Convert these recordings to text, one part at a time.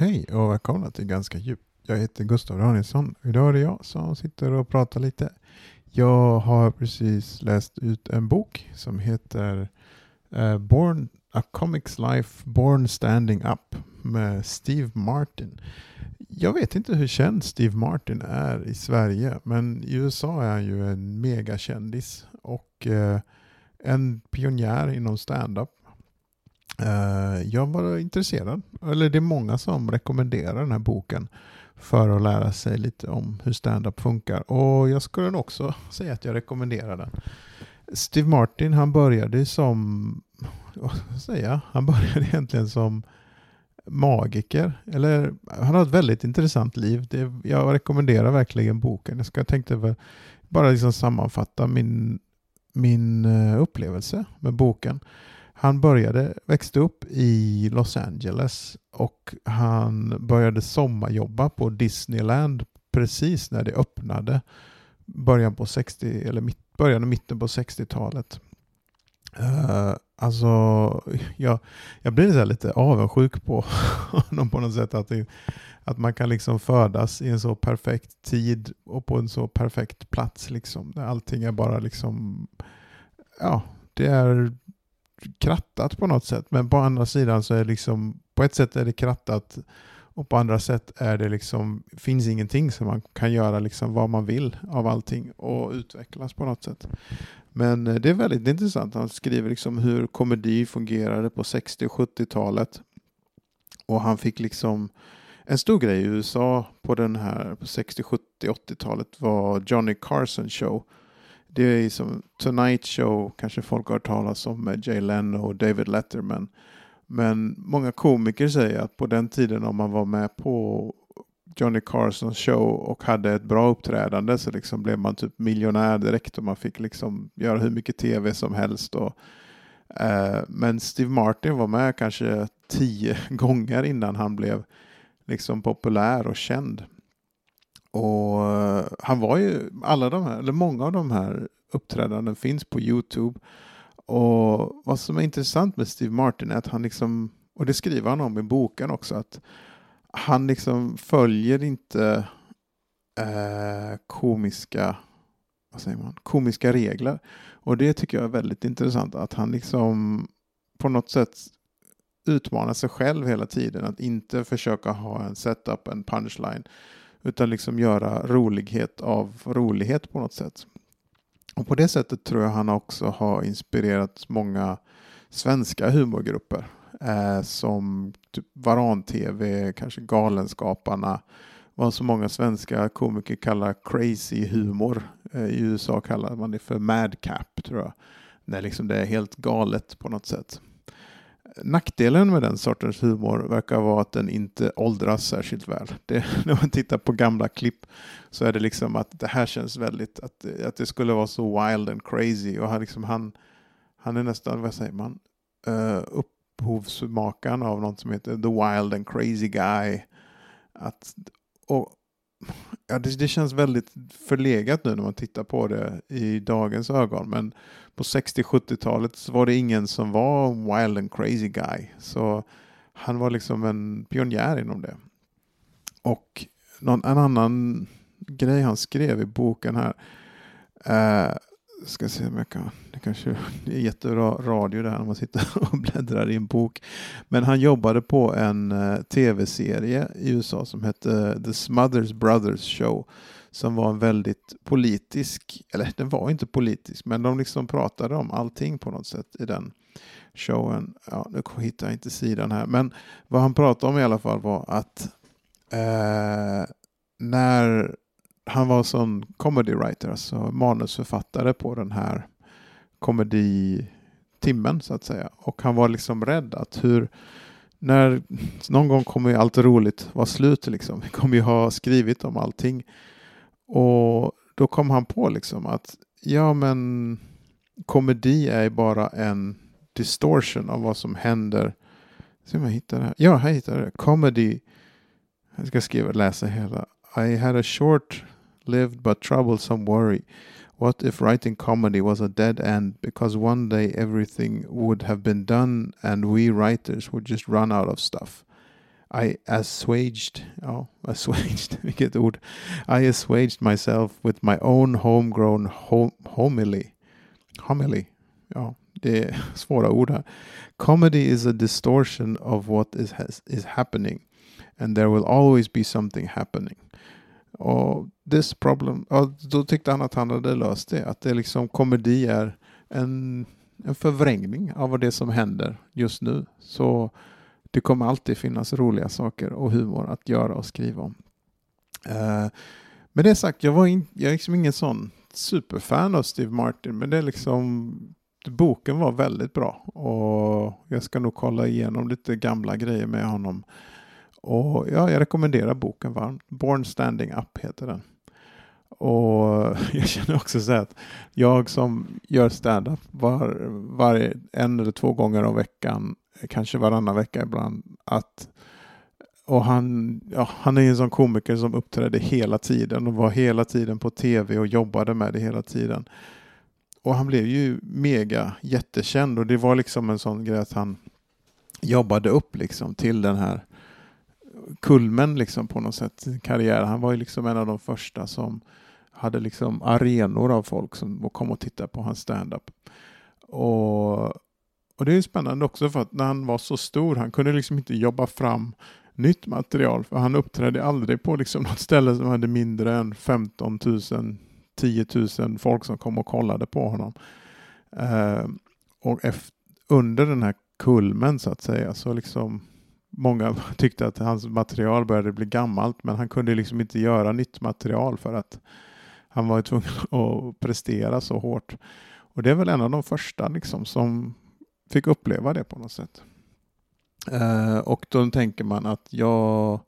Hej och välkomna till Ganska djupt. Jag heter Gustav Danielsson. och Idag är det jag som sitter och pratar lite. Jag har precis läst ut en bok som heter uh, Born A Comics Life Born Standing Up med Steve Martin. Jag vet inte hur känd Steve Martin är i Sverige men i USA är han ju en megakändis och uh, en pionjär inom stand-up Eh, jag var intresserad, eller det är många som rekommenderar den här boken för att lära sig lite om hur stand-up funkar. Och jag skulle nog också säga att jag rekommenderar den. Steve Martin, han började som, vad ska jag säga, han började egentligen som magiker. Eller, han har ett väldigt intressant liv. Det, jag rekommenderar verkligen boken. Jag ska, tänkte bara liksom sammanfatta min, min eh, upplevelse med boken. Han började, växte upp i Los Angeles och han började sommarjobba på Disneyland precis när det öppnade. Början på 60 eller mitt, början och mitten på 60-talet. Uh, eh, alltså, jag, jag blir så lite avundsjuk på honom på något sätt. Att, det, att man kan liksom födas i en så perfekt tid och på en så perfekt plats. Liksom, där allting är bara liksom, ja, det är krattat på något sätt. Men på andra sidan så är det liksom, på ett sätt är det krattat och på andra sätt är det liksom, finns ingenting som man kan göra liksom vad man vill av allting och utvecklas på något sätt. Men eh, det är väldigt intressant. Han skriver liksom hur komedi fungerade på 60 och 70-talet. Och han fick liksom en stor grej i USA på den här på 60, 70, 80-talet var Johnny Carson show det är som Tonight Show, kanske folk har hört talas om med Jay Leno och David Letterman. Men många komiker säger att på den tiden om man var med på Johnny Carsons show och hade ett bra uppträdande så liksom blev man typ miljonär direkt och man fick liksom göra hur mycket tv som helst. Och, eh, men Steve Martin var med kanske tio gånger innan han blev liksom populär och känd. Och han var ju, alla de här, eller många av de här uppträdanden finns på Youtube. Och vad som är intressant med Steve Martin är att han liksom, och det skriver han om i boken också, att han liksom följer inte eh, komiska, vad säger man, komiska regler. Och det tycker jag är väldigt intressant, att han liksom på något sätt utmanar sig själv hela tiden, att inte försöka ha en setup, en punchline, utan liksom göra rolighet av rolighet på något sätt. Och på det sättet tror jag han också har inspirerat många svenska humorgrupper eh, som typ Varan-TV, kanske Galenskaparna, vad så många svenska komiker kallar crazy humor. Eh, I USA kallar man det för madcap tror jag. När liksom det är helt galet på något sätt. Nackdelen med den sortens humor verkar vara att den inte åldras särskilt väl. Det, när man tittar på gamla klipp så är det liksom att det här känns väldigt, att, att det skulle vara så wild and crazy. Och han, liksom, han, han är nästan, vad säger man, uh, upphovsmakaren av något som heter The Wild and Crazy Guy. Att, och ja, det, det, känns väldigt förlegat nu när man tittar på det i dagens ögon. Men på 60-70-talet så var det ingen som var wild and crazy guy. Så han var liksom en pionjär inom det. Och någon, en annan grej han skrev i boken här. Eh, ska se om jag kan, det kanske det är jättebra radio här när man sitter och bläddrar i en bok. Men han jobbade på en eh, tv-serie i USA som hette eh, The Smothers Brothers Show. Som var en väldigt politisk, eller den var inte politisk, men de liksom pratade om allting på något sätt i den showen. Ja, nu hittar jag inte sidan här, men vad han pratade om i alla fall var att eh, när han var sån comedy writer, alltså manusförfattare på den här komeditimmen så att säga. Och han var liksom rädd att hur, när någon gång kommer ju allt roligt vara slut liksom. Vi kommer ju ha skrivit om allting. Och då kom han på liksom att ja men komedi är bara en distortion av vad som händer. Se om jag hittar det här. Ja, här hittar jag det. Comedy. Jag ska skriva läsa hela. I had a short lived but troublesome worry. What if writing comedy was a dead end because one day everything would have been done and we writers would just run out of stuff? I assuaged, ja, oh, assuaged, vilket ord. I assuaged myself with my own homegrown hom homily. Homily, ja, det är svåra ord. Comedy is a distortion of what is, has, is happening and there will always be something happening. Och this problem, och då tyckte han att han hade löst det. Att det liksom komedi är en, en förvrängning av det som händer just nu. Så det kommer alltid finnas roliga saker och humor att göra och skriva om. Uh, med det sagt, jag, var in, jag är liksom ingen sån superfan av Steve Martin, men det är liksom boken var väldigt bra och jag ska nog kolla igenom lite gamla grejer med honom. Och ja, jag rekommenderar boken varmt. Born Standing Up heter den. Och jag känner också så att jag som gör stand-up var, var en eller två gånger om veckan, kanske varannan vecka ibland, att och han, ja, han är en sån komiker som uppträdde hela tiden och var hela tiden på tv och jobbade med det hela tiden. Och han blev ju mega jättekänd och det var liksom en sån grej att han jobbade upp liksom till den här kulmen liksom på något sätt karriär. Han var ju liksom en av de första som hade liksom arenor av folk som kom och tittade på hans standup. Och, och det är spännande också för att när han var så stor, han kunde liksom inte jobba fram nytt material för han uppträdde aldrig på liksom något ställe som hade mindre än 15 000, 10 000 folk som kom och kollade på honom. Eh, och efter, under den här kulmen så att säga så liksom många tyckte att hans material började bli gammalt men han kunde liksom inte göra nytt material för att han var tvungen att prestera så hårt. Och det är väl en av de första liksom som fick uppleva det på något sätt. Uh, och då tänker man att jag,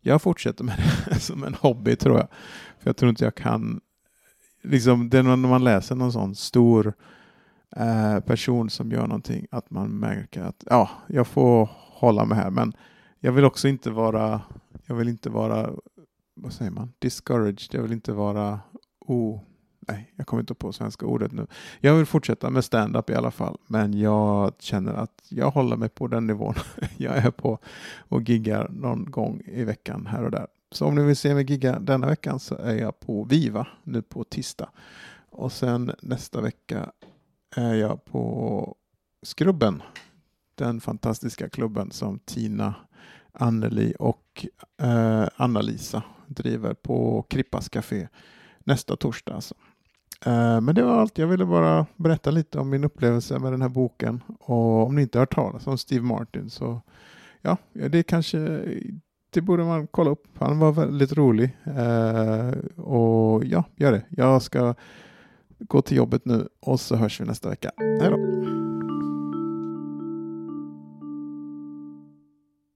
jag fortsätter med det som en hobby tror jag. För jag tror inte jag kan, liksom det när man läser någon sån stor uh, person som gör någonting, att man märker att ja, jag får hålla mig här. Men jag vill också inte vara, jag vill inte vara, vad säger man, discouraged. Jag vill inte vara o... Nej, jag kommer inte på svenska ordet nu. Jag vill fortsätta med stand-up i alla fall, men jag känner att jag håller mig på den nivån jag är på och giggar någon gång i veckan här och där. Så om ni vill se mig gigga denna veckan så är jag på Viva nu på tisdag. Och sen nästa vecka är jag på Skrubben den fantastiska klubben som Tina, Anneli och eh, Anna-Lisa driver på Krippas Café nästa torsdag. Alltså. Eh, men det var allt. Jag ville bara berätta lite om min upplevelse med den här boken. Och om ni inte har hört talas om Steve Martin så ja, det kanske det borde man kolla upp. Han var väldigt rolig. Eh, och ja, gör det. Jag ska gå till jobbet nu och så hörs vi nästa vecka. Hej då!